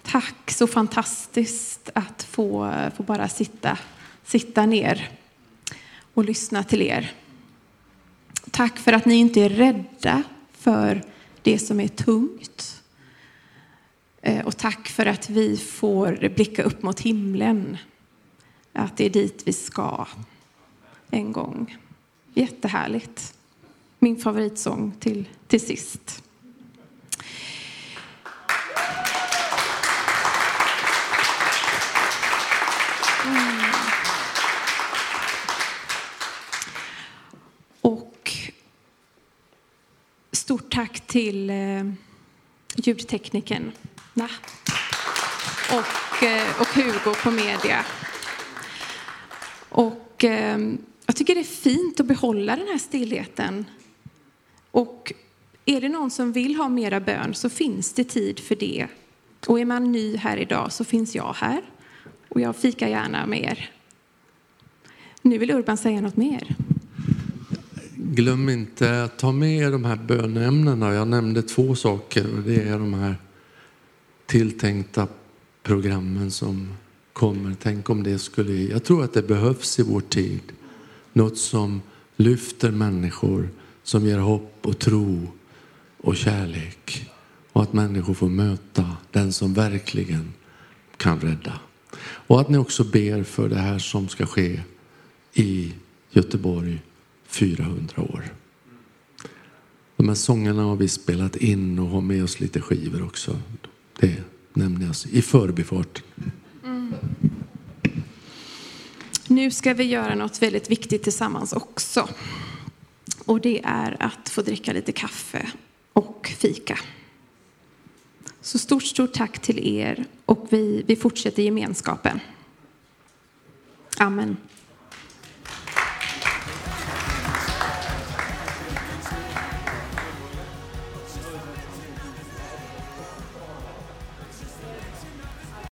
Tack, så fantastiskt att få, få bara sitta, sitta ner och lyssna till er. Tack för att ni inte är rädda för det som är tungt. Eh, och tack för att vi får blicka upp mot himlen. Att det är dit vi ska en gång. Jättehärligt. Min favoritsång till, till sist. Mm. Och stort tack till eh, ljudteknikern och, eh, och Hugo på media. Och eh, jag tycker det är fint att behålla den här stillheten. Och är det någon som vill ha mera bön så finns det tid för det. Och är man ny här idag så finns jag här. Och jag fikar gärna med er. Nu vill Urban säga något mer. Glöm inte att ta med er de här böneämnena. Jag nämnde två saker och det är de här tilltänkta programmen som kommer. Tänk om det skulle... Jag tror att det behövs i vår tid. Något som lyfter människor, som ger hopp och tro och kärlek. Och att människor får möta den som verkligen kan rädda. Och att ni också ber för det här som ska ske i Göteborg 400 år. De här sångerna har vi spelat in och har med oss lite skivor också. Det nämner jag i förbifarten. Mm. Nu ska vi göra något väldigt viktigt tillsammans också. Och det är att få dricka lite kaffe och fika. Så stort, stort tack till er och vi, vi fortsätter gemenskapen. Amen.